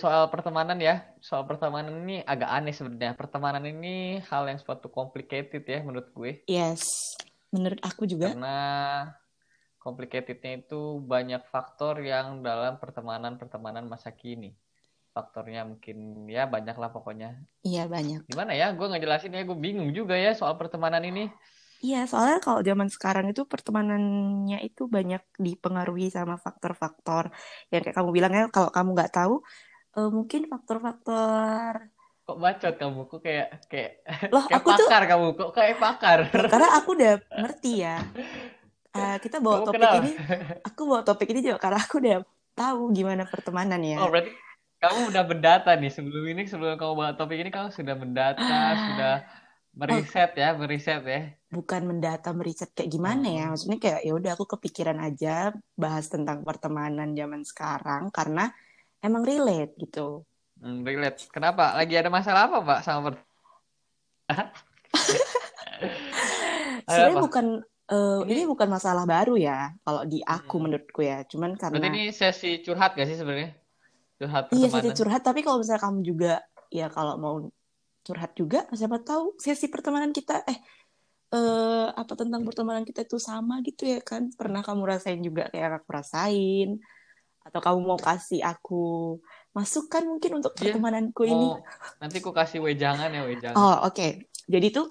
soal pertemanan ya. Soal pertemanan ini agak aneh sebenarnya. Pertemanan ini hal yang suatu complicated ya menurut gue. Yes, menurut aku juga. Karena complicatednya itu banyak faktor yang dalam pertemanan-pertemanan masa kini. Faktornya mungkin ya banyak lah pokoknya. Iya banyak. Gimana ya? Gue ngejelasin ya, gue bingung juga ya soal pertemanan ini. Iya, soalnya kalau zaman sekarang itu pertemanannya itu banyak dipengaruhi sama faktor-faktor yang kayak kamu bilang ya, kalau kamu nggak tahu, uh, mungkin faktor-faktor kok bacot kamu? Kok kayak kayak loh kayak aku pakar tuh kamu? Kok kayak pakar? Karena aku udah ngerti ya. Uh, kita bawa kamu topik kenal? ini aku bawa topik ini juga karena aku udah tahu gimana pertemanan ya. Oh berarti kamu udah mendata nih. Sebelum ini sebelum kamu bawa topik ini kamu sudah mendata sudah meriset ya meriset ya. Bukan mendata meriset kayak gimana ya. Hmm. maksudnya kayak ya udah aku kepikiran aja bahas tentang pertemanan zaman sekarang. Karena emang relate gitu. Hmm, relate. Kenapa? Lagi ada masalah apa pak sama per sebenarnya bukan eh, Ini- ini bukan masalah baru ya kalau di aku Hmm. menurutku ya. Cuman berarti karena ini sesi curhat gak sih sebenarnya? Curhat iya sesi curhat. Tapi kalau misalnya kamu juga ya kalau mau curhat juga siapa tahu sesi pertemanan kita eh eh apa tentang pertemanan kita itu sama gitu ya kan? Pernah kamu rasain juga kayak aku rasain atau kamu mau kasih aku masukan mungkin untuk Iya, pertemananku ini? Mau. Nanti aku kasih wejangan ya wejangan. Oh oke. Jadi tuh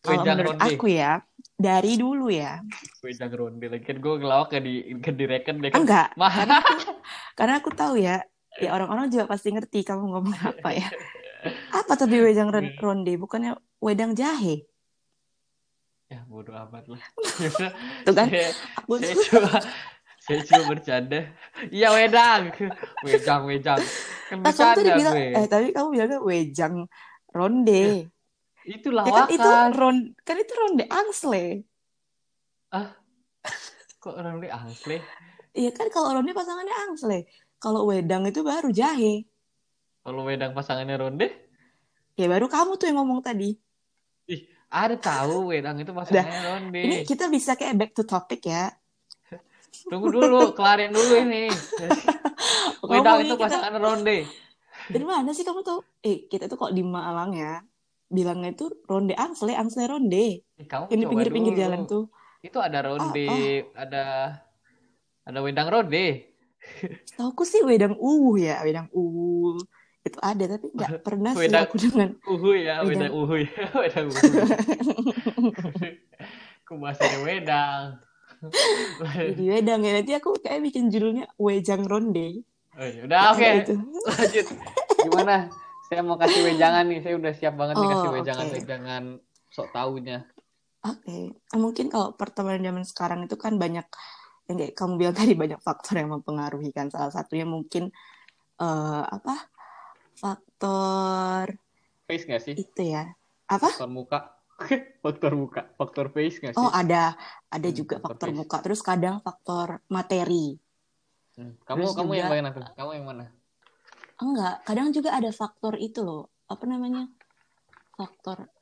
kalau Wedang menurut ronde. aku ya dari dulu ya. Wejang ronde lagi kan gue ngelawak ke di ke direken deh kan. Enggak. Karena aku karena aku tahu ya ya orang-orang juga pasti ngerti kamu ngomong apa ya. Apa tapi wedang ron- ronde bukannya wedang jahe? Ya bodoh amat lah. Tuh kan? Saya, aku saya coba saya coba bercanda iya wedang wedang wedang kan Nah, kamu bercanda bilang, gue eh tapi kamu bilangnya wejang ronde. itu Ya kan itu lawakan ron, kan itu ronde angsle. kok ronde asli Iya kan kalau ronde pasangannya angsle. Kalau wedang itu baru jahe. kalau wedang pasangannya ronde Ya baru kamu tuh yang ngomong tadi. ada tahu wedang itu pasangannya ronde Ini kita bisa kayak back to topic ya. Tunggu dulu kelarin dulu ini wedang itu kita- pasangan ronde Dari mana sih kamu tahu? Eh kita tuh kok di Malang ya. Bilangnya itu ronde angsle, angsle ronde. Eh, kamu coba pinggir-pinggir jalan tuh. itu ada ronde Oh, ada ada wedang ronde Tauku sih wedang uwu ya, wedang uwu. Itu ada tapi nggak pernah sih Wedang- aku dengan uhu ya wedang Wedang. uhu ya wedang uhu aku wedang Jadi wedang ya nanti aku kayak bikin judulnya Wejang Ronde. Oh, ya udah oke Ada itu. lanjut gimana saya mau kasih wejangan nih saya udah siap banget nih Oh, kasih oke. wejangan wejangan sok tahunya Oke, Ah, mungkin kalau pertemanan zaman sekarang itu kan banyak yang kayak kamu bilang tadi banyak faktor yang mempengaruhi kan. Salah satunya mungkin eh, apa? Faktor face nggak sih itu ya. Apa? faktor muka faktor muka faktor face nggak sih Oh, ada ada Hmm, juga faktor faktor face. muka. Terus kadang faktor materi. Hmm, kamu terus kamu yang juga- mana tuh kamu yang mana Enggak, kadang juga ada faktor itu loh. Apa namanya? Faktor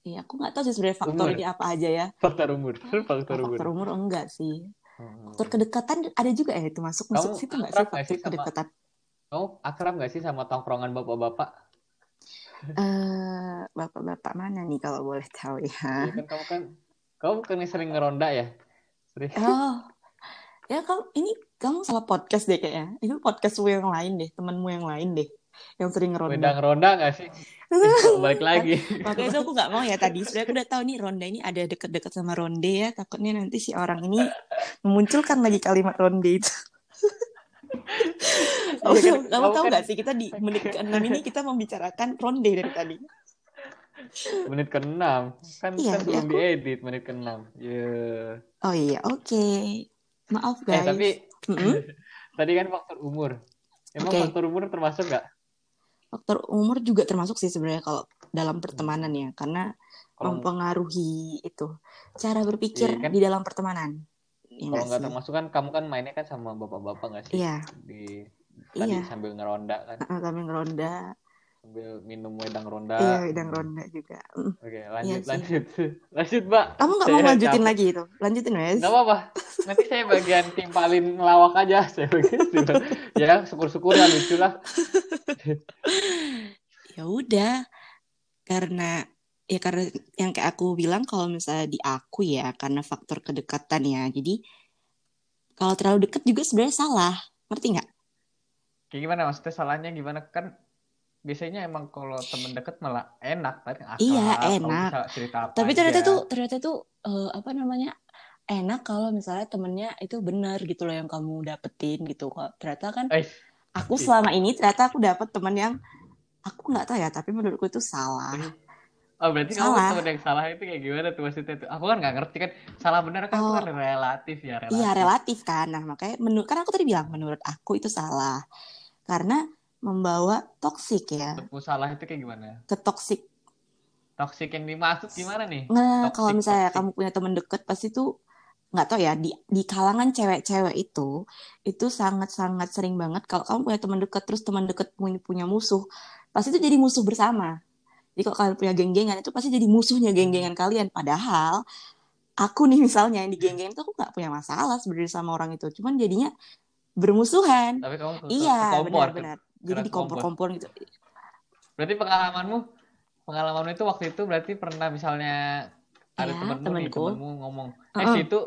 Iya, aku nggak tahu sih sebenarnya faktor Umur. ini apa aja ya. faktor umur faktor Oh, umur faktor umur enggak sih. Hmm. Faktor kedekatan ada juga ya itu masuk masuk Kamu situ nggak sih faktor sih sama- kedekatan? kamu akrab nggak sih sama tongkrongan bapak-bapak Eh, bapak-bapak mana nih kalau boleh tahu ya? Iya kan kamu kan kamu bukan sering ngeronda ya sering Oh, ya kamu ini kamu salah podcast deh kayaknya. Itu podcastmu yang lain deh, temanmu yang lain deh, yang sering wedang ngeronda. ronda nggak sih Eh, balik lagi Makanya itu aku nggak mau ya tadi. Sebenarnya aku udah tahu nih ronda ini ada deket-deket sama ronde ya. Takutnya nanti si orang ini memunculkan lagi kalimat ronde itu. Iya kan, kamu, kamu kamu tahu kan- nggak sih kita di menit ke-6 ini kita membicarakan ronde dari tadi. menit ke enam kan Iya, kan belum aku- diedit menit ke enam ya Oh iya, oke. Maaf eh guys. tapi Mm-mm. tadi kan faktor umur emang Oke. faktor umur termasuk nggak Faktor umur juga termasuk sih sebenarnya kalau dalam pertemanan ya, karena kalau mempengaruhi itu cara berpikir Iya kan? di dalam pertemanan. Iya kalau nggak nggak termasuk kan kamu kan mainnya kan sama bapak-bapak nggak sih Iya, di tadi iya. sambil ngeronda kan Heeh, Kami ngeronda. sambil minum wedang ronda. Iya, wedang ronda juga. Mm. Oke, Iya lanjut, sih. lanjut. Lanjut, Mbak. Kamu nggak mau lanjutin lagi itu? Lanjutin, Wes. Nggak apa-apa. Nanti saya bagian timpalin ngelawak aja. Saya bagian ya, syukur-syukur ya lucu lah. Ya udah, karena ya karena yang kayak aku bilang kalau misalnya di aku ya karena faktor kedekatan ya. Jadi kalau terlalu deket juga sebenarnya salah. Ngerti nggak? Kayak gimana maksudnya salahnya gimana kan biasanya emang kalau temen deket malah enak kan Iya, akrab, kamu enak. cerita apa Tapi ternyata aja. tuh ternyata tuh eh, apa namanya enak kalau misalnya temennya itu benar gitu loh yang kamu dapetin gitu kok. Ternyata kan Eh, aku iya. selama ini ternyata aku dapet temen yang aku nggak tahu ya tapi menurutku itu salah. Oh berarti kamu Salah. temen yang salah itu kayak gimana tuh maksudnya tuh? Aku kan nggak ngerti kan salah benar kan itu Oh. kan relatif ya relatif. Iya relatif kan. Nah makanya menurut kan aku tadi bilang menurut aku itu salah karena membawa toksik ya Tepuk salah itu kayak gimana? ke toksik. Yang dimaksud gimana nih? Nah Toxic, kalau misalnya toxic. kamu punya temen deket pasti tuh nggak tahu ya di di kalangan cewek-cewek itu itu sangat-sangat sering banget kalau kamu punya teman deket terus teman deket punya, punya musuh pasti itu jadi musuh bersama. Jadi kalau kalian punya geng-gengan itu pasti jadi musuhnya geng-gengan kalian. Padahal aku nih misalnya yang di geng-geng itu aku nggak punya masalah sebenarnya sama orang itu. Cuman jadinya bermusuhan. Tapi kamu ke- Iya, benar-benar. Jadi Karena dikompor-kompor gitu. Berarti pengalamanmu pengalamanmu itu waktu itu berarti pernah misalnya ada Iya, temenmu nih temenku. temenmu ngomong eh Heeh. si itu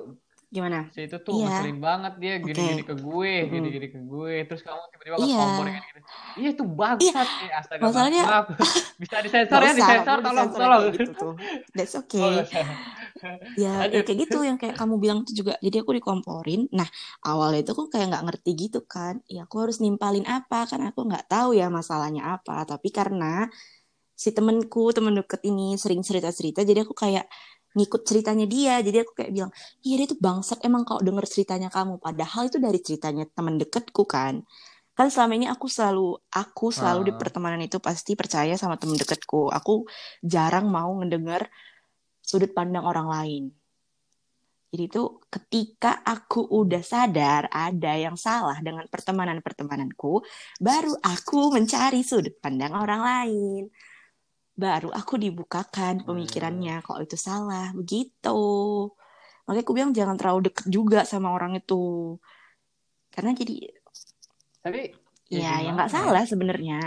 Gimana? si itu tuh Iya. ngeselin banget dia gini-gini ke gue gini-gini ke gue terus kamu tiba-tiba Iya. kekompor kayak gitu iya itu bangsat nih astaga Masalahnya- maaf bisa disensor ya disensor tolong tolong gitu tuh. That's Oh, okay. usah. ya, ya kayak gitu yang kayak kamu bilang tuh juga jadi aku dikomporin nah awalnya itu aku kayak nggak ngerti gitu kan ya aku harus nimpalin apa kan aku nggak tahu ya masalahnya apa tapi karena si temenku temen deket ini sering cerita cerita jadi aku kayak ngikut ceritanya dia jadi aku kayak bilang iya dia tuh bangsat emang kalau denger ceritanya kamu padahal itu dari ceritanya temen deketku kan kan selama ini aku selalu aku selalu di Ah. pertemanan itu pasti percaya sama temen deketku aku jarang mau ngedenger sudut pandang orang lain. Jadi itu ketika aku udah sadar ada yang salah dengan pertemanan-pertemananku, baru aku mencari sudut pandang orang lain. Baru aku dibukakan pemikirannya kalau itu salah, begitu. Makanya aku bilang jangan terlalu deket juga sama orang itu. Karena jadi tapi ya ya gimana nggak salah sebenarnya.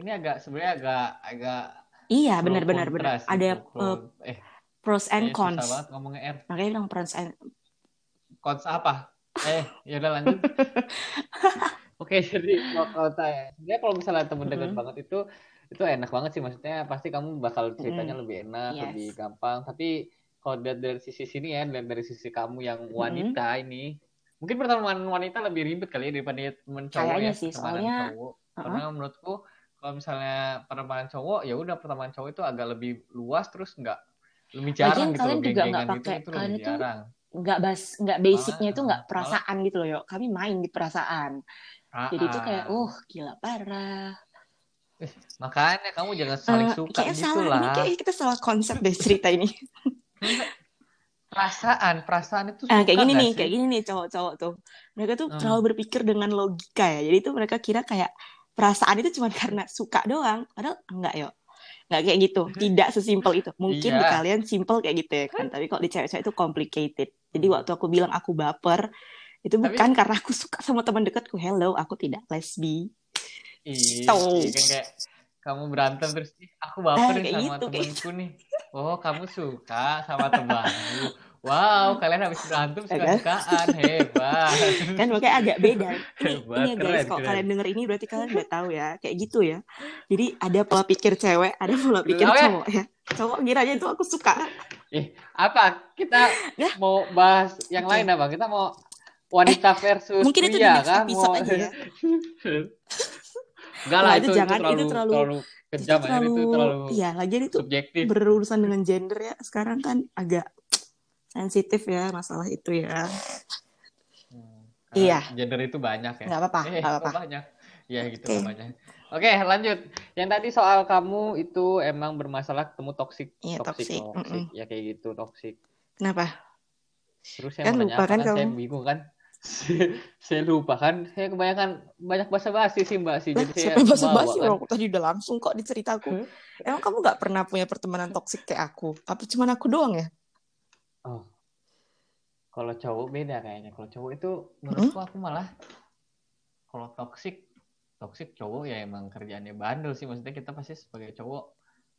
ini agak sebenarnya agak agak Iya benar-benar benar. Ada pro- uh, eh pros and kayaknya cons. banget ngomongnya R Makanya bilang pros and Cons apa? Eh, ya udah lanjut. Oke, jadi kalau saya, sebenarnya kalau misalnya temen dekat Mhm. banget itu itu enak banget sih maksudnya pasti kamu bakal ceritanya Mhm. lebih enak, Yes. lebih gampang. Tapi kalau dari, dari sisi sini ya, dan dari sisi kamu yang wanita ini, mungkin pertemanan wanita lebih ribet kali ya daripada cowok Kayaknya ya, sih, soalnya- cowok. Uh-uh. Karena menurutku kalau misalnya pertemanan cowok ya udah pertemanan cowok itu agak lebih luas terus nggak lebih jarang Lagian gitu kalian juga nggak gitu pakai- itu kalian itu jarang. nggak bas nggak basicnya itu nggak Malah- perasaan gitu loh yuk kami main di perasaan jadi itu kayak uh gila parah Makanya kamu jangan saling Eh, suka kayak gitu salah lah. ini kayak kita salah konsep deh cerita ini Perasaan, perasaan itu ah, kayak suka gini nggak nih sih? kayak gini nih cowok-cowok tuh mereka tuh Hmm. terlalu berpikir dengan logika ya jadi itu mereka kira kayak perasaan itu cuma karena suka doang padahal enggak yuk nggak kayak gitu tidak sesimpel itu mungkin di Iya. kalian simple kayak gitu ya kan tapi kalau di cewek-cewek itu complicated jadi Hmm. waktu aku bilang aku baper itu Tapi- bukan karena aku suka sama teman dekatku hello aku tidak lesbi Tuh. Iya kan kayak kamu berantem terus "Ih, aku baper kayak sama gitu, kayak temenku nih. Oh, kamu suka sama temanmu. Wow, kalian habis berantem kan? suka-sukaan. Hebat. kan makanya agak beda ini, Hebat, ini ya guys kalau kalian denger ini berarti kalian udah tahu ya kayak gitu ya jadi ada pola pikir cewek ada pola pikir Tahu ya? cowok ya cowok ngiranya itu aku suka Ih, apa? Kita Ya. mau bahas yang Oke. lain apa? Kita mau wanita versus mungkin itu di pria next kan? episode Mau... aja ya Enggak lah, Nggak, itu, itu itu, jangan, terlalu, itu terlalu- terlalu itu kejam, ya. terlalu, itu terlalu iya lagian itu subjektif. berurusan dengan gender ya sekarang kan agak sensitif ya masalah itu ya Hmm, Iya. Gender itu banyak ya. nggak apa-apa Eh, apa-apa banyak. Ya gitu Oke. namanya. Oke, lanjut. Yang tadi soal kamu itu emang bermasalah ketemu toksik, Iya, toksik, toksik. Ya kayak gitu, toksik. kenapa Terus Kan yang lupa menanyakan kan kan saya kamu. bingung kan. Saya lupa kan saya kebanyakan banyak bahasa basi sih mbak sih jadi saya bahasa basi kan. aku tadi udah langsung kok diceritaku. Emang kamu nggak pernah punya pertemanan toksik kayak aku? Apa cuman aku doang ya? oh kalau cowok beda kayaknya kalau cowok itu menurutku aku malah kalau toksik toksik cowok ya emang kerjaannya bandel sih maksudnya kita pasti sebagai cowok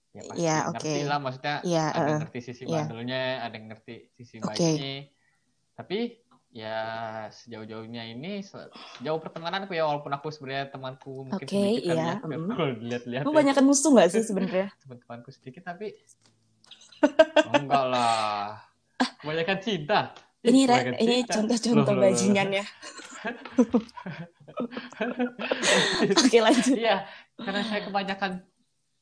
ya pasti Iya, ngerti oke. lah maksudnya Iya, ada yang eh, ngerti sisi iya. bandelnya ada yang ngerti sisi Oke. baiknya tapi ya sejauh-jauhnya ini se- sejauh pertemananku ya walaupun aku sebenarnya temanku mungkin Oke, sedikit iya, ya kalau mm. kalau dilihat-lihat Kamu ya, banyakan musuh nggak sih sebenarnya? teman-temanku sedikit tapi oh, enggak lah kebanyakan cinta Ih, Ini Re, kebanyakan ini contoh-contoh loh. bajingannya. Oke lanjut. Iya, karena saya kebanyakan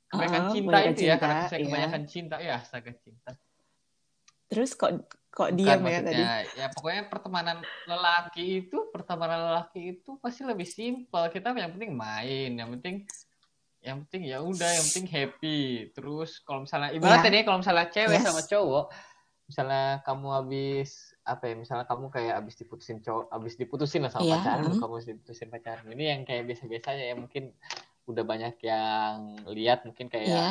kebanyakan Oh, cinta itu ya, cinta, karena saya iya. kebanyakan cinta ya, astaga cinta. Terus kok kok diam ya tadi? ya pokoknya pertemanan lelaki itu, pertemanan lelaki itu pasti lebih simpel. Kita yang penting main, yang penting yang penting ya udah, yang penting happy. Terus kalau misalnya ibaratnya nih, kalau misalnya cewek Yes. sama cowok, misalnya kamu habis apa ya, misalnya kamu kayak habis diputusin cowok, habis diputusin lah sama Iya, pacarmu, mm. kamu habis diputusin pacarmu. Ini yang kayak biasa-biasa ya, mungkin udah banyak yang lihat mungkin kayak Iya.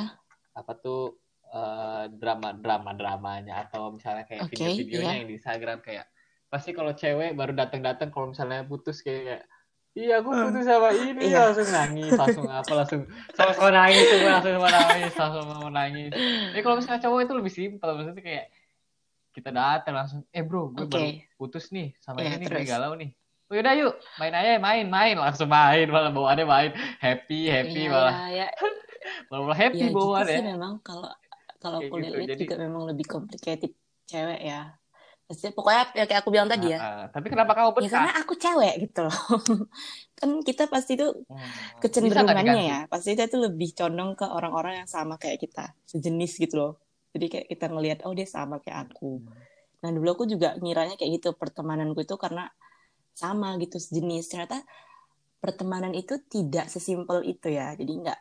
apa tuh eh, drama drama dramanya. Atau misalnya kayak Oke, video-videonya iya. yang di Instagram kayak pasti kalau cewek baru datang-datang kalau misalnya putus kayak iya aku putus sama ini Iya. langsung nangis langsung apa langsung sama-sama nangis tuh langsung sama nangis langsung sama nangis. Tapi kalau misalnya cowok itu lebih simpel maksudnya kayak kita datang langsung eh bro gue Oke. baru putus nih sama Iya, ini gue galau nih. Oh, yaudah yuk main aja main main. Langsung main malah bawaannya main. Happy happy Iya, malah. ya, ya. malah, malah happy Ya gitu bawaannya. sih memang kalau kalau aku gitu, lihat jadi- juga memang lebih complicated cewek ya. Maksudnya pokoknya ya kayak aku bilang tadi ya. Ah, ah. tapi kenapa kamu Ya betah karena aku cewek gitu loh. kan kita pasti tuh Hmm. Kecenderungannya ya, pasti kita tuh lebih condong ke orang-orang yang sama kayak kita, sejenis gitu loh. Jadi kayak kita ngelihat oh dia sama kayak aku. Nah dulu aku juga ngiranya kayak gitu pertemananku itu karena sama gitu sejenis. Ternyata pertemanan itu tidak sesimpel itu ya. Jadi nggak,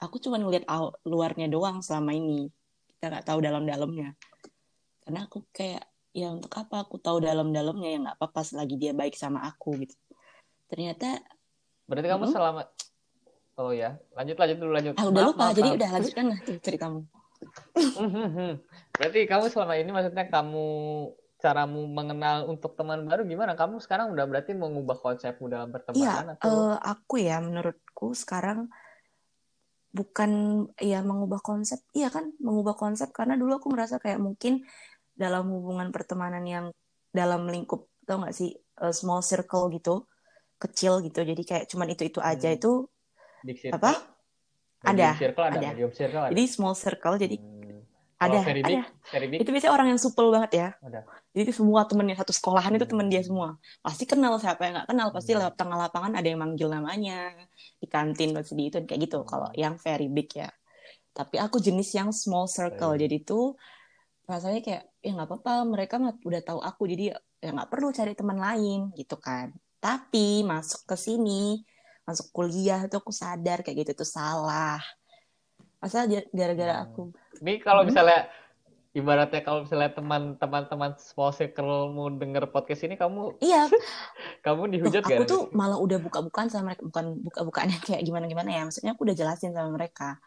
aku cuma ngelihat luarnya doang selama ini. Kita nggak tahu dalam-dalamnya. Karena aku kayak ya untuk apa aku tahu dalam-dalamnya ya nggak apa-apa selagi dia baik sama aku gitu. Ternyata Berarti kamu Hmm? selama Oh ya, lanjut lanjut dulu lanjut. ah udah Maaf, lupa. maaf, Jadi maaf. udah lanjutkan lah tuh ceritamu. Berarti kamu selama ini maksudnya kamu caramu mengenal untuk teman baru gimana? Kamu sekarang udah berarti mengubah konsepmu dalam Iya, pertemanan atau eh, aku ya menurutku sekarang bukan ya mengubah konsep, iya kan mengubah konsep karena dulu aku merasa kayak mungkin dalam hubungan pertemanan yang dalam lingkup tau gak sih eh, small circle gitu, kecil gitu, jadi kayak cuman itu itu aja Hmm. itu big circle? apa? Ada, circle ada, ada. circle ada. Jadi small circle jadi Hmm. ada very big, ada. very big Itu biasanya orang yang supel banget ya. ada. Jadi itu semua temennya satu sekolahan itu temen dia Hmm. semua. Pasti kenal siapa yang nggak kenal. Pasti Hmm. lewat tengah lapangan ada yang manggil namanya di kantin pasti di itu kayak gitu. Hmm. Kalau yang very big ya. Tapi aku jenis yang small circle. Baik. Jadi tuh rasanya kayak ya nggak apa-apa. Mereka udah tahu aku. Jadi ya nggak perlu cari teman lain gitu kan. Tapi masuk ke sini, masuk kuliah itu aku sadar kayak gitu tuh salah. Masa gara-gara Hmm. aku Ini kalau Hmm. Ibaratnya kalau misalnya teman-teman teman small circle mau denger podcast ini kamu Iya, kamu Loh, dihujat aku gak? tuh malah udah buka-bukaan sama mereka, bukan buka-bukaan yang kayak gimana-gimana ya. Maksudnya aku udah jelasin sama mereka.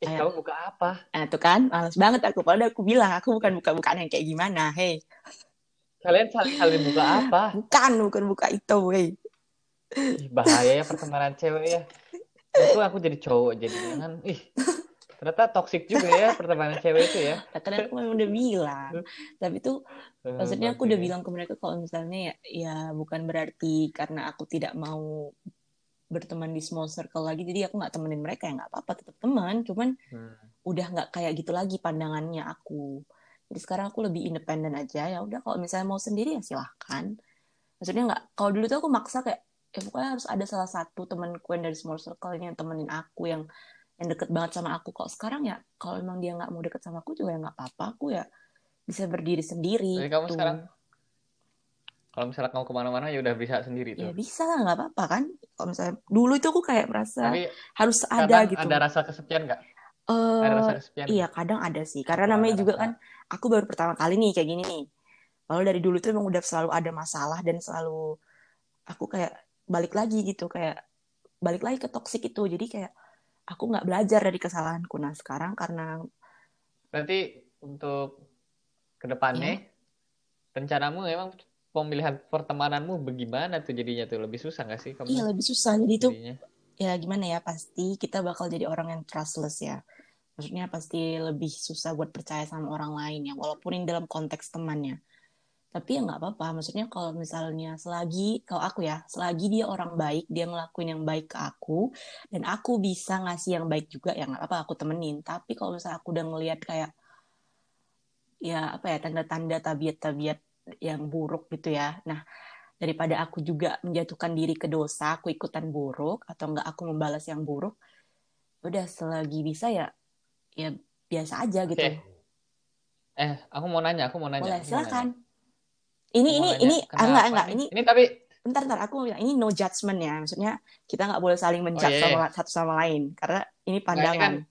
Eh, kayak- kamu buka apa? Nah, tuh kan, males banget aku. Padahal aku bilang, aku bukan buka-bukaan yang kayak gimana, hei. Kalian saling saling buka apa? Bukan, bukan buka itu. Ih, bahaya ya pertemanan cewek ya. Itu aku jadi cowok jadi kan. Ih, ternyata toksik juga ya pertemanan cewek itu ya. Nah, kan aku memang udah bilang. Tapi tuh, Eh, maksudnya aku udah bilang ke mereka kalau misalnya ya, ya bukan berarti karena aku tidak mau berteman di small circle lagi, jadi aku nggak temenin mereka ya nggak apa-apa, tetap teman. Cuman Hmm. udah nggak kayak gitu lagi pandangannya aku. Jadi sekarang aku lebih independen aja ya udah kalau misalnya mau sendiri ya silahkan. Maksudnya nggak kalau dulu tuh aku maksa kayak ya pokoknya harus ada salah satu temanku yang dari small circle ini yang temenin aku yang yang deket banget sama aku. Kalau sekarang ya kalau emang dia nggak mau deket sama aku juga ya nggak apa-apa aku ya bisa berdiri sendiri. Jadi kamu tuh. sekarang kalau misalnya kamu ke mana-mana ya udah bisa sendiri ya tuh. bisa lah nggak apa-apa kan. Kalau misalnya dulu itu aku kayak merasa Tapi harus ada gitu. ada rasa kesepian nggak? Ada rasa kesepian nggak? Iya, kadang ada sih. Karena Apa namanya juga rasa? kan, aku baru pertama kali nih kayak gini nih. Lalu dari dulu tuh emang udah selalu ada masalah dan selalu aku kayak balik lagi gitu kayak balik lagi ke toxic itu jadi kayak aku nggak belajar dari kesalahanku. Nah sekarang karena Berarti untuk ke depannya rencanamu emang pemilihan pertemananmu bagaimana tuh? Jadinya tuh lebih susah nggak sih kamu? iya lebih susah. Jadi itu jadinya? ya gimana ya? Pasti kita bakal jadi orang yang trustless ya. Maksudnya pasti lebih susah buat percaya sama orang lain ya walaupun ini dalam konteks temannya tapi ya nggak apa-apa maksudnya kalau misalnya selagi kalau aku ya selagi dia orang baik dia ngelakuin yang baik ke aku dan aku bisa ngasih yang baik juga ya nggak apa aku temenin tapi kalau misalnya aku udah ngelihat kayak ya apa ya tanda-tanda tabiat-tabiat yang buruk gitu ya nah daripada aku juga menjatuhkan diri ke dosa aku ikutan buruk atau enggak aku membalas yang buruk udah selagi bisa ya ya biasa aja gitu Oke. Eh, aku mau nanya, aku mau nanya. boleh mau silakan nanya. Ini ini ini ah, enggak enggak ini Ini tapi bentar bentar aku bilang ini no judgment ya maksudnya kita nggak boleh saling menjudge iya, iya. sama satu sama lain karena ini Nggak, ini pandangan kan-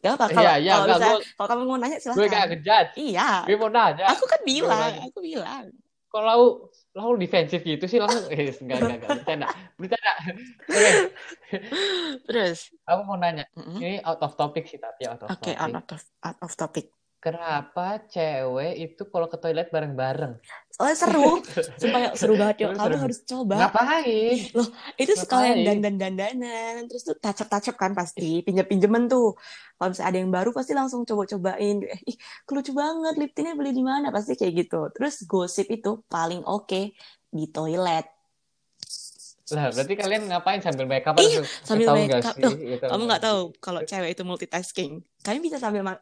Gak apa Iya, kalau iya, kalau enggak, misalnya gua- kalau kamu mau nanya gue gak ngejudge. iya Gue mau nanya. aku kan bilang aku bilang Kalau lau defensif gitu sih langsung eh enggak enggak enggak bercanda. Bercanda. Oke, terus aku mau nanya. Mm-mm. Ini out of topic sih tapi out of oke topic. out of out of topic Kenapa cewek itu kalau ke toilet bareng-bareng? soalnya seru. Supaya seru banget. Yuk Seru, kamu harus coba. Ngapain? itu sekalian Ngapain? dandan dandanan terus tuh tacap tacap kan pasti. Pinjem pinjeman tuh. Kalau misalnya ada yang baru pasti langsung coba cobain eh, ih lucu banget lip tintnya beli di mana? Pasti kayak gitu. Terus gosip itu paling oke di toilet Lah, berarti kalian ngapain sambil make up Iya, sambil tahu make nggak up. sih? Gitu. kamu nggak? tahu kalau cewek itu multitasking. Kalian bisa sambil eh,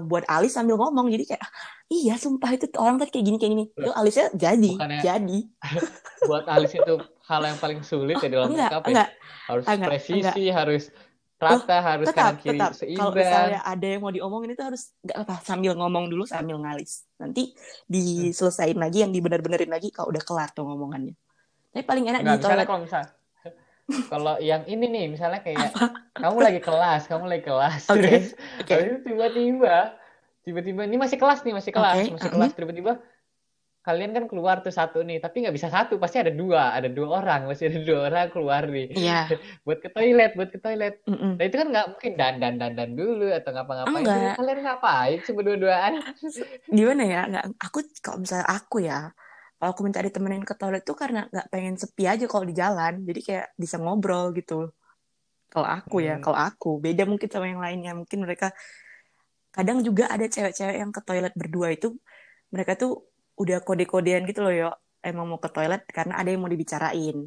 buat alis sambil ngomong. Jadi kayak "Ah, iya sumpah itu orang tadi kayak gini kayak gini. Yo, alisnya jadi Bukannya- jadi. Buat alis itu hal yang paling sulit ya dalam enggak make up ya. enggak. Harus enggak, presisi, harus rata, harus tetap kanan kiri tetap. Kalau misalnya ada yang mau diomongin itu harus nggak apa sambil ngomong dulu sambil ngalis. Nanti diselesain lagi yang dibener-benerin lagi kalau udah kelar tuh ngomongannya tapi paling enak Enggak, di misalnya toilet kalau misal kalau yang ini nih misalnya kayak kamu lagi kelas, kamu lagi kelas, terus habis itu tiba-tiba tiba-tiba ini masih kelas nih, masih kelas, Oke, masih kelas tiba-tiba kalian kan keluar tuh satu nih, tapi nggak bisa satu, pasti ada dua, ada dua orang, masih ada dua orang keluar nih, iya buat ke toilet, buat ke toilet. mm-mm. Nah itu kan nggak mungkin dandan dandan dulu atau ngapa-ngapain Enggak. Kalian ngapain sih berdua-duaan? gimana ya nggak aku kalau misalnya aku ya kalau aku minta ditemenin ke toilet tuh karena nggak pengen sepi aja kalau di jalan. Jadi kayak bisa ngobrol gitu. Kalau aku ya Hmm. kalau aku. Beda mungkin sama yang lainnya. Mungkin mereka kadang juga ada cewek-cewek yang ke toilet berdua itu mereka tuh udah kode-kodean gitu loh yo emang mau ke toilet? Karena ada yang mau dibicarain.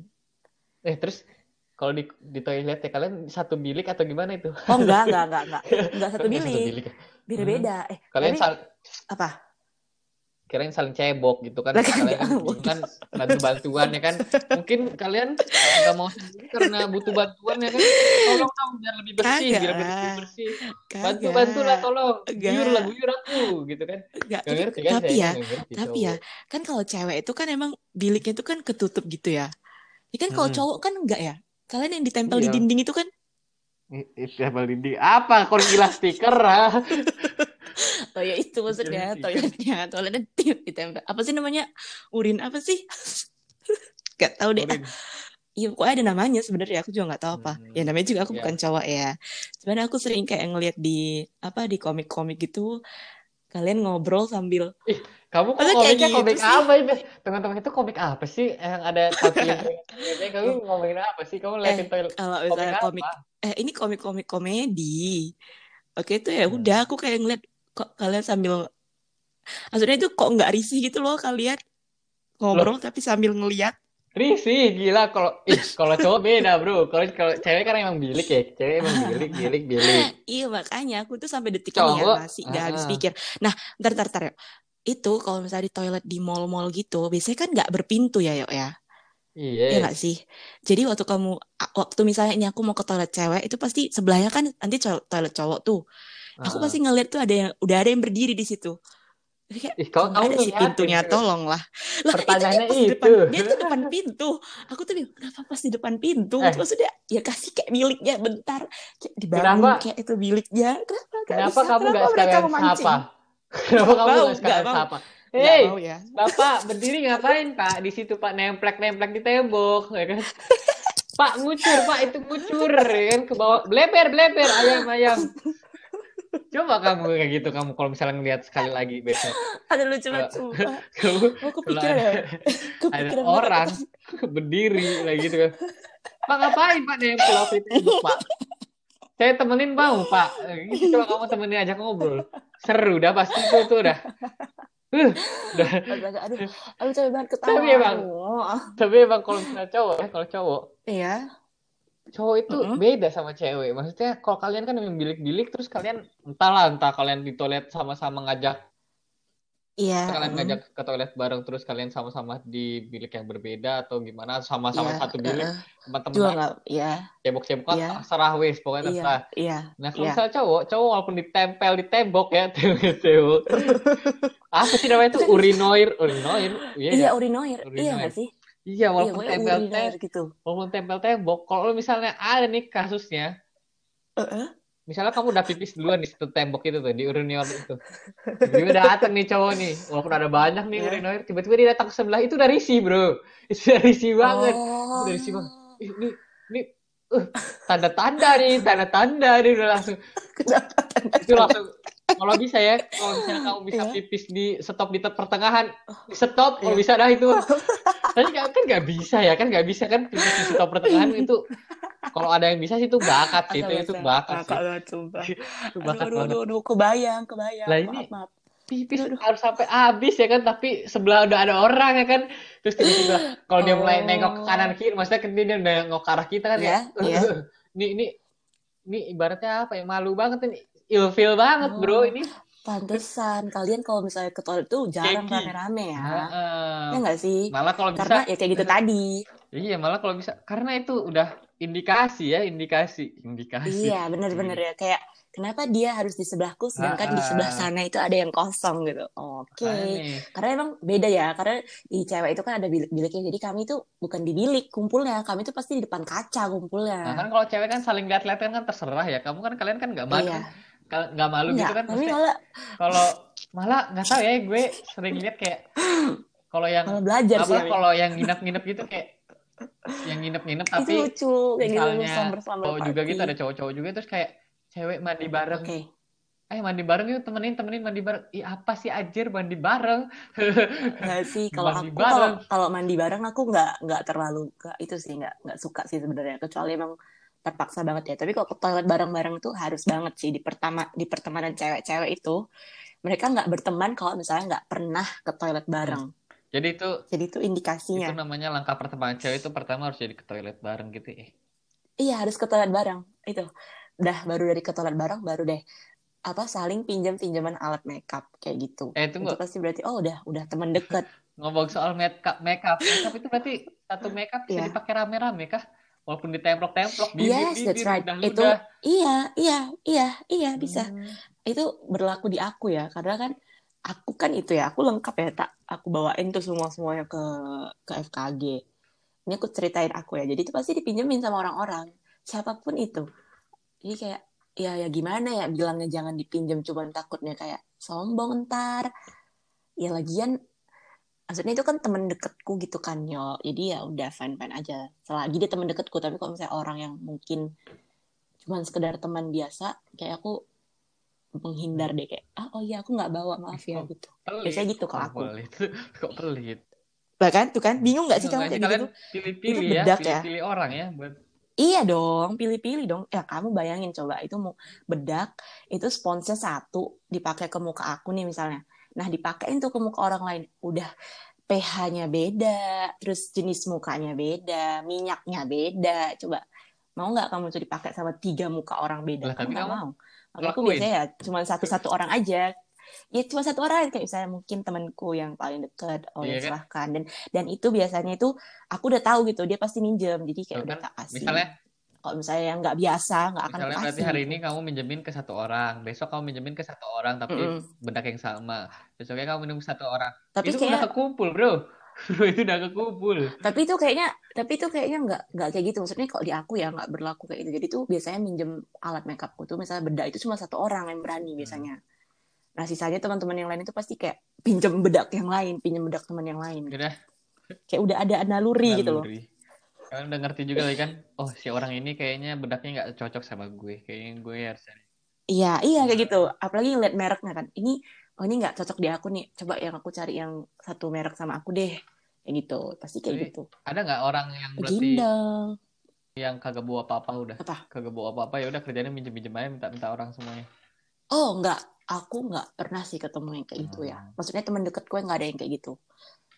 Eh terus kalau di di toilet ya kalian satu bilik atau gimana itu? oh enggak enggak enggak enggak. Enggak satu Nggak bilik. ya? beda-beda. Eh Kalian tapi sal apa kirain saling cebok gitu kan. Lah, kalian kan kan bantu bantuan ya kan. Mungkin kalian nggak mau sendiri karena butuh bantuan ya kan. Tolong dong biar lebih bersih biar lebih bersih. Bantu kagak. Bantu lah tolong. Guyur lah guyur aku gitu kan. Gak tapi, ngerti kan tapi ya, ngerti tapi cowok. ya, kan kalau cewek itu kan emang biliknya itu kan ketutup gitu ya. Ya kan kalau Mm-mm. cowok kan enggak ya. Kalian yang ditempel di Iya. dinding itu kan, I- itu apa dinding. Apa kau gila stiker ah oh ya itu maksudnya Iya, toiletnya, toiletnya ditempel. Apa sih namanya? Urin apa sih? Gak tahu deh. Urin. Iya, pokoknya ada namanya sebenarnya. Aku juga nggak tahu apa. Hmm, Ya namanya juga aku iya. bukan cowok ya. Cuman aku sering kayak ngeliat di apa di komik-komik gitu. Kalian ngobrol sambil kamu kok Masa kayak gitu komik sih? apa itu teman-teman itu komik apa sih yang ada tapi kamu ngomongin apa sih kamu liatin toilet kalau komik misalnya apa komik eh ini komik-komik komedi oke itu ya Hmm. udah aku kayak ngeliat kok kalian sambil maksudnya itu kok nggak risih gitu loh kalian ngobrol tapi sambil ngeliat Risih, gila kalau ih, kalau cowok beda, Bro. Kalau kalau cewek kan emang bilik ya. Cewek emang bilik, bilik, bilik. iya makanya aku tuh sampai detik ini ya Cowok, masih nggak habis ah. pikir nah ntar ntar ntar ya itu kalau misalnya di toilet di mall-mall gitu biasanya kan nggak berpintu ya yuk ya Iya. Iya nggak sih? Jadi waktu kamu waktu misalnya ini aku mau ke toilet cewek itu pasti sebelahnya kan nanti toilet cowok tuh. Aku pasti ngeliat tuh ada yang udah ada yang berdiri di situ. Kayak Ih, kau "Kok nggak kamu ada sih pintunya gitu. tolong lah. Lah Pertanyaannya itu di depan itu. dia tuh depan pintu. Aku tuh bilang kenapa pas di depan pintu? Eh. Maksudnya ya kasih kayak miliknya bentar. Kayak dibangun Kenapa? kayak itu miliknya. Kenapa Kenapa bisa? kamu nggak Kenapa sekalian sapa? Kenapa kamu nggak sekalian sapa? Hei, mau ya. Bapak berdiri ngapain Pak? Di situ Pak nemplek-nemplek di tembok, ya kan? Pak ngucur, Pak itu ngucur, ya kan? Ke bawah, bleber, bleber, ayam, ayam. Coba kamu kayak gitu, kamu kalau misalnya ngeliat sekali lagi besok. Ada lucu Kalau- lucu. Kamu kalau kepikiran ada, ya. ada Kepikiran orang banget. berdiri lagi gitu kan. Pak ngapain Pak nempel di tembok Pak? Saya temenin mau Pak. Gitu coba kamu temenin aja ngobrol. Seru dah pasti itu tuh udah. Uh, udah. Aduh, aduh capek banget ketawa. Tapi emang- Aduh. Tapi emang kalau misalnya cowok ya, kalau cowok, Iya. Cowok itu Mm-mm. beda sama cewek. Maksudnya kalau kalian kan yang bilik-bilik terus kalian entahlah entah kalian di toilet sama-sama ngajak Iya. kalian mm. ngajak ke toilet bareng terus kalian sama-sama di bilik yang berbeda atau gimana sama-sama Iya, satu bilik. Juga teman-teman nggak, iya, cebok-cebok Iya. serah wes pokoknya iya, terserah. iya. Nah kalau Iya. misalnya cowok, cowok walaupun ditempel di tembok ya, tembok. Apa sih namanya itu urinoir, urinoir, iya Iya, ya? urinoir. Iya Urinoir. nggak sih? Iya Iya, walaupun pokoknya tempel urinoir tem- gitu. walaupun tempel tembok, kalau misalnya ada nih kasusnya, Heeh. misalnya kamu udah pipis duluan di situ tembok itu tuh, di urinoir itu. Tiba-tiba datang nih cowok nih, walaupun ada banyak nih Iya. urinoir, tiba-tiba dia datang ke sebelah, itu udah risih bro. Itu udah risih banget. Oh. Dari si Bang. Ih, Ini, ini, uh, tanda-tanda nih, tanda-tanda nih udah langsung. Kenapa tanda Itu langsung, kalau bisa ya, kalau misalnya kamu bisa Iya. pipis di stop di pertengahan, di stop, kalau Iya. bisa dah itu. Tapi kan kan nggak bisa ya, kan nggak bisa kan pipis di stop pertengahan itu. Kalau ada yang bisa sih itu bakat sih, itu, itu bakat sih. Itu bakat aduh, aduh, aduh, kebayang, kebayang. Lah, ini- maaf. pipis Aduh. harus sampai habis ya kan tapi sebelah udah ada orang ya kan terus tiba-tiba kalau dia mulai Oh. nengok ke kanan kiri maksudnya kan dia dia nengok ke arah kita kan Iya, ya iya. ini ini ini ibaratnya apa ya malu banget ini ilfil banget bro Oh. ini Pantesan kalian kalau misalnya ke toilet tuh jarang rame-rame ya. Heeh. Ya nggak sih? malah kalau bisa Karena ya kayak gitu tadi. iya malah kalau bisa karena itu udah indikasi ya indikasi indikasi Iya, bener-bener ya. Kayak kenapa dia harus di sebelahku sedangkan di Ah, ah. sebelah sana itu ada yang kosong gitu. Oke. Makanya. Karena emang beda ya. Karena di cewek itu kan ada bilik-biliknya. Jadi kami tuh bukan di bilik kumpulnya. Kami tuh pasti di depan kaca kumpulnya. Nah kan kalau cewek kan saling lihat-lihat kan terserah ya. Kamu kan kalian kan nggak malu, Iya. Kal- nggak malu Enggak, gitu kan? malah kalau malah nggak tahu ya gue sering lihat kayak kalau yang malah belajar apa kalau yang nginep-nginep gitu kayak yang nginep-nginep Itu tapi lucu kayak gitu misalnya sambar-sambar cowok juga gitu ada cowok-cowok juga terus kayak cewek mandi bareng. Oke. eh mandi bareng yuk temenin temenin mandi bareng. Ih apa sih anjir mandi bareng? Nggak sih kalau Mandi aku kalau kalau mandi bareng aku nggak nggak terlalu ke itu sih nggak nggak suka sih sebenarnya. Kecuali emang terpaksa banget ya. Tapi kalau ke toilet bareng-bareng tuh harus banget sih di pertama di pertemanan cewek-cewek itu mereka nggak berteman kalau misalnya nggak pernah ke toilet bareng. Jadi itu jadi itu itu indikasinya namanya langkah pertemanan cewek itu pertama harus jadi ke toilet bareng gitu ya? Iya harus ke toilet bareng itu. Udah baru dari ke toilet bareng baru deh apa saling pinjam pinjaman alat makeup kayak gitu. Eh itu tunggu pasti berarti oh udah udah temen deket. Ngomong soal makeup makeup. Makeup itu berarti satu makeup bisa Iya. dipakai rame-rame kah walaupun ditemplok-templok bibir yes bibir that's right. Ludah itu ludah. iya iya iya iya bisa. Hmm. itu berlaku di aku ya karena kan aku kan itu ya aku lengkap ya tak aku bawain tuh semua semuanya ke ke FKG ini aku ceritain aku ya jadi itu pasti dipinjemin sama orang-orang. Siapa pun itu. Jadi kayak ya ya gimana ya bilangnya jangan dipinjam cuman takutnya kayak sombong ntar. Ya lagian maksudnya itu kan temen deketku gitu kan yo. Jadi ya udah fine fine aja. Selagi dia temen deketku tapi kalau misalnya orang yang mungkin cuman sekedar teman biasa kayak aku menghindar deh kayak ah oh iya aku nggak bawa maaf ya. gitu. Pelit. Biasanya gitu kalau Kok aku. Pelit. Kok pelit? Bahkan tuh kan bingung nggak sih kamu kayak gitu? Pilih-pilih Itu ya bedak ya? pilih-pilih orang ya buat iya dong pilih-pilih dong. Ya kamu bayangin coba itu mau bedak itu sponsnya satu dipakai ke muka aku nih misalnya nah dipakein tuh ke muka orang lain. Udah pH-nya beda terus jenis mukanya beda minyaknya beda. Coba mau nggak kamu tuh dipakai sama tiga muka orang beda? Lah, kamu nggak mau. Makanya aku biasanya ya cuma satu-satu orang aja. Ya cuma satu orang kayak misalnya mungkin temanku yang paling dekat oh Iya ya kan? silahkan. Dan dan itu biasanya itu aku udah tahu gitu dia pasti minjem. Jadi kayak udah kan, tak kasih. misalnya kalau misalnya yang nggak biasa nggak akan misalnya berarti hari ini kamu minjemin ke satu orang besok kamu minjemin ke satu orang tapi Mm-mm. bedak yang sama. Besoknya kamu minjem ke satu orang. Tapi itu udah kayak kekumpul bro. Itu udah kekumpul. Tapi itu kayaknya tapi itu kayaknya nggak nggak kayak gitu. Maksudnya kalau di aku ya nggak berlaku kayak gitu. Jadi tuh biasanya minjem alat makeupku tuh misalnya bedak itu cuma satu orang yang berani Hmm. biasanya. Nah sisanya teman-teman yang lain itu pasti kayak pinjam bedak yang lain, pinjam bedak teman yang lain. Udah, Kayak udah ada naluri, gitu loh. Kalian udah ngerti juga kali kan, oh si orang ini kayaknya bedaknya nggak cocok sama gue, kayaknya gue harus cari. Iya, iya kayak gitu. Apalagi ngeliat mereknya kan. Ini, oh ini nggak cocok di aku nih. Coba yang aku cari yang satu merek sama aku deh. Kayak gitu. Pasti kayak Tapi gitu. Ada nggak orang yang berarti Gindal. yang kagak bawa apa-apa udah, Apa? kagak bawa apa-apa ya udah kerjanya minjem-minjem aja minta-minta orang semuanya. Oh, nggak. Aku nggak pernah sih ketemu yang kayak gitu ya. Hmm. Maksudnya temen deket gue nggak ada yang kayak gitu.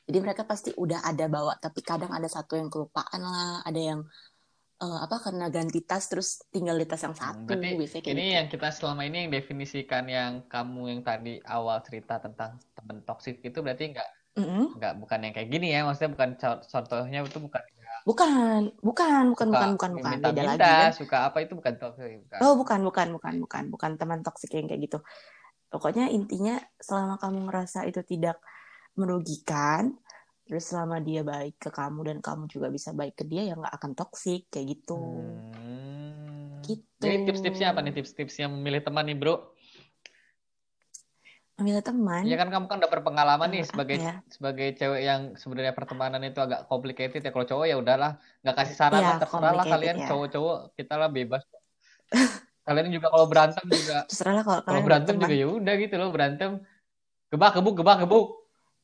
Jadi mereka pasti udah ada bawa, tapi kadang ada satu yang kelupaan lah, ada yang eh, apa karena ganti tas terus tinggal di tas yang Hmm, satu, Berarti biasanya kayak ini gitu. yang kita selama ini yang definisikan yang kamu yang tadi awal cerita tentang temen toksik itu berarti nggak Mm-mm. nggak bukan yang kayak gini ya, maksudnya bukan co- contohnya itu bukan Bukan, bukan, bukan, suka bukan, bukan, bukan, beda lagi kan. suka apa itu bukan toksik, bukan. Oh, bukan, bukan, bukan, bukan, bukan teman toksik yang kayak gitu. Pokoknya intinya selama kamu ngerasa itu tidak merugikan, terus selama dia baik ke kamu dan kamu juga bisa baik ke dia, ya nggak akan toksik kayak gitu. Hmm. Gitu. Jadi tips-tipsnya apa nih tips-tipsnya memilih teman nih bro? Ambil teman. Ya kan kamu kan udah berpengalaman nih sebagai ya? sebagai cewek yang sebenarnya pertemanan itu agak complicated ya. Kalau cowok ya udahlah, nggak kasih saran lah, terserah lah kalian ya. cowok-cowok kita lah bebas. kalian juga kalau berantem juga, Terserah lah kalau kalau berantem teman. juga ya udah gitu loh berantem. Gebak gebuk gebak gebuk.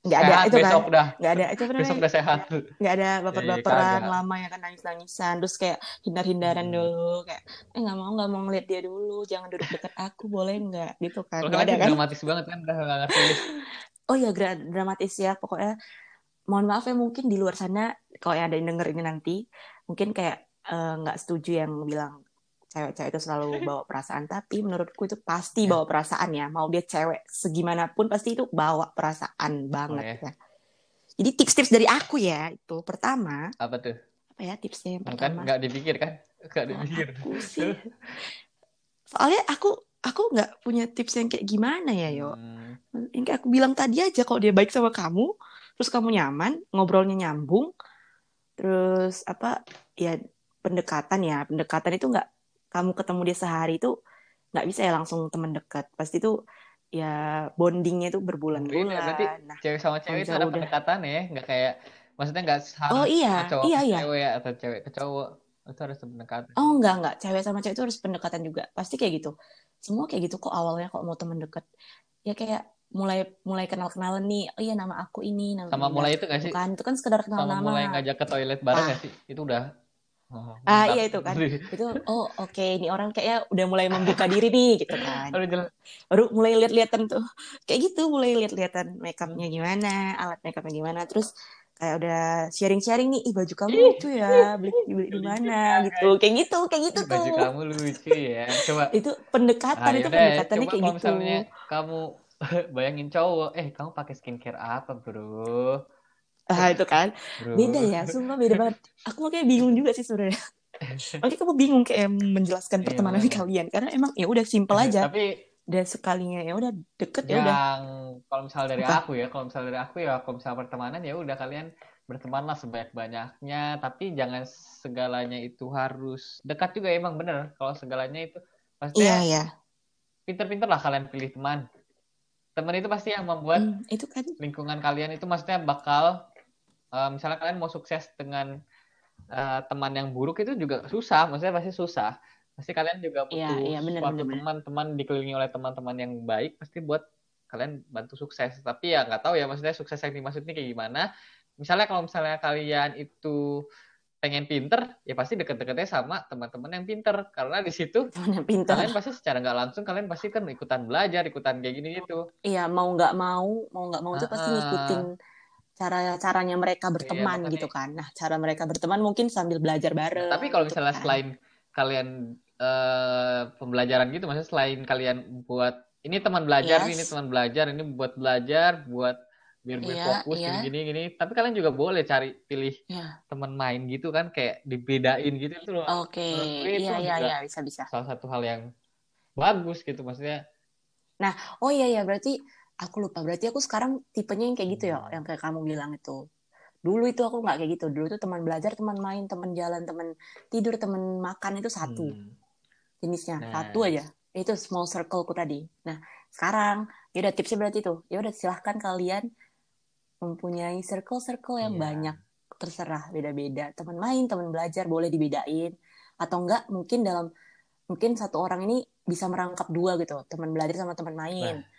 Nggak ada Sehat itu kan. udah, Nggak ada itu apa besok udah sehat. Nggak ada baper-baperan kagak. lama ya kan nangis-nangisan. Terus kayak hindar-hindaran Hmm. dulu. Kayak, eh nggak mau, nggak mau ngeliat dia dulu. Jangan duduk dekat aku, boleh nggak? Gitu kan. Nggak ada kan? dramatis banget kan udah nggak ngerti. Oh ya dramatis ya pokoknya mohon maaf ya mungkin di luar sana kalau yang ada yang denger ini nanti mungkin kayak eh, nggak setuju yang bilang cewek-cewek itu selalu bawa perasaan tapi menurutku itu pasti bawa perasaan ya mau dia cewek segimanapun pasti itu bawa perasaan banget Oh, ya. Jadi tips-tips dari aku ya itu pertama Apa tuh? apa ya tipsnya yang Kan pertama nggak dipikir kan? Nggak dipikir. aku sih soalnya aku aku nggak punya tips yang kayak gimana ya yo Hmm. yang kayak aku bilang tadi aja kalau dia baik sama kamu terus kamu nyaman ngobrolnya nyambung terus apa ya pendekatan ya pendekatan itu nggak kamu ketemu dia sehari itu nggak bisa ya langsung teman dekat. Pasti itu ya bondingnya itu Iya, berbulan-bulan. berarti nah cewek sama cewek itu ada udah pendekatan ya, nggak kayak maksudnya nggak harus oh iya. cowok iya iya. cewek ya, atau cewek ke cowok. Itu harus pendekatan. oh enggak enggak cewek sama cewek itu harus pendekatan juga. Pasti kayak gitu. Semua kayak gitu kok awalnya kok mau teman dekat. Ya kayak mulai mulai kenal kenalan nih. Oh iya nama aku ini nama Sama Indah mulai itu nggak sih? bukan. Itu kan sekedar kenal Sama nama mulai ngajak ke toilet bareng Ah. nggak sih? Itu udah. Oh, ah iya itu kan. itu oh oke ini orang kayaknya udah mulai membuka diri nih gitu kan. Baru mulai lihat-lihatan tuh. Kayak gitu mulai lihat-lihatan makeupnya gimana alat makeupnya gimana. Terus kayak udah sharing-sharing nih ih baju kamu lucu ya beli beli di mana gitu. Kayak gitu kayak gitu Ih, Baju tuh. kamu lucu ya. Coba. itu pendekatan Ah, itu pendekatannya kayak gitu. misalnya kamu bayangin cowok, eh kamu pakai skincare apa bro? Ah itu kan Bro. beda ya sumpah beda banget aku makanya bingung juga sih sebenarnya Makanya kamu bingung kayak menjelaskan Iya, pertemanan makanya. kalian karena emang ya udah simple aja Tapi dan sekalinya ya udah deket ya udah yang kalau misalnya dari Apa? aku ya, kalau misalnya dari aku ya, kalau misalnya pertemanan ya udah kalian bertemanlah sebanyak-banyaknya, tapi jangan segalanya itu harus dekat juga emang bener. Kalau segalanya itu iya pastinya iya pinter-pinter lah kalian pilih teman. Teman itu pasti yang membuat Hmm, itu kan lingkungan kalian itu maksudnya bakal eh, misalnya kalian mau sukses dengan eh, teman yang buruk itu juga susah, maksudnya pasti susah. Pasti kalian juga Iya, butuh bener, suatu bener, bener. teman-teman dikelilingi oleh teman-teman yang baik pasti buat kalian bantu sukses. Tapi ya nggak tahu ya maksudnya sukses yang dimaksud ini kayak gimana. Misalnya kalau misalnya kalian itu pengen pinter, ya pasti deket-deketnya sama teman-teman yang pinter. Karena di situ kalian pasti secara nggak langsung kalian pasti kan ikutan belajar, ikutan kayak gini gitu. Iya, mau nggak mau, mau nggak mau itu pasti ngikutin cara caranya mereka berteman makanya- gitu kan. Nah, cara mereka berteman mungkin sambil belajar bareng. Nah, tapi kalau gitu misalnya kan. selain kalian eh, pembelajaran gitu, maksudnya selain kalian buat ini teman belajar, Yes. ini teman belajar, ini buat belajar, buat biar gue Iya, fokus iya. gini gini Tapi kalian juga boleh cari pilih Iya. teman main gitu kan, kayak dibedain gitu itu loh. Oke, iya iya iya bisa bisa. Salah satu hal yang bagus gitu, maksudnya. Oh iya iya berarti aku lupa. Berarti aku sekarang tipenya yang kayak gitu ya, Hmm. yang kayak kamu bilang itu. Dulu itu aku nggak kayak gitu. Dulu itu teman belajar, teman main, teman jalan, teman tidur, teman makan itu satu Hmm. jenisnya, Nah. satu aja. Itu small circleku tadi. Nah, sekarang ya udah tipsnya berarti tuh ya udah silahkan kalian mempunyai circle-circle yang Iya. banyak terserah beda-beda teman main teman belajar boleh dibedain atau enggak mungkin dalam mungkin satu orang ini bisa merangkap dua gitu teman belajar sama teman main nah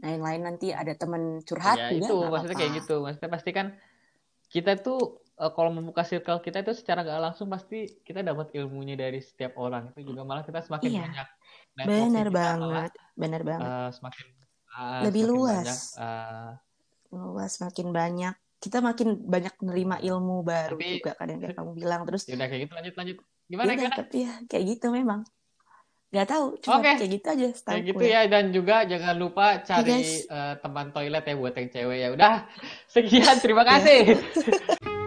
yang lain nanti ada teman curhat ya juga itu. nggak maksudnya kayak gitu. Maksudnya pasti kan kita tuh eh, kalau membuka circle kita itu secara gak langsung pasti kita dapat ilmunya dari setiap orang. Itu juga malah kita semakin Iya. banyak networking bener kita malah, banget. Banget. eh, semakin eh, Lebih semakin luas. banyak, eh, luas makin banyak. Kita makin banyak menerima ilmu baru Tapi- juga yang kayak kamu bilang. Terus ya udah kayak gitu. Lanjut lanjut. Ya gimana gimana? tapi ya kayak gitu memang nggak tahu cuma Oke. kayak gitu aja kayak gitu gue. ya dan juga jangan lupa cari guys. eh, teman toilet ya buat yang cewek ya udah sekian terima kasih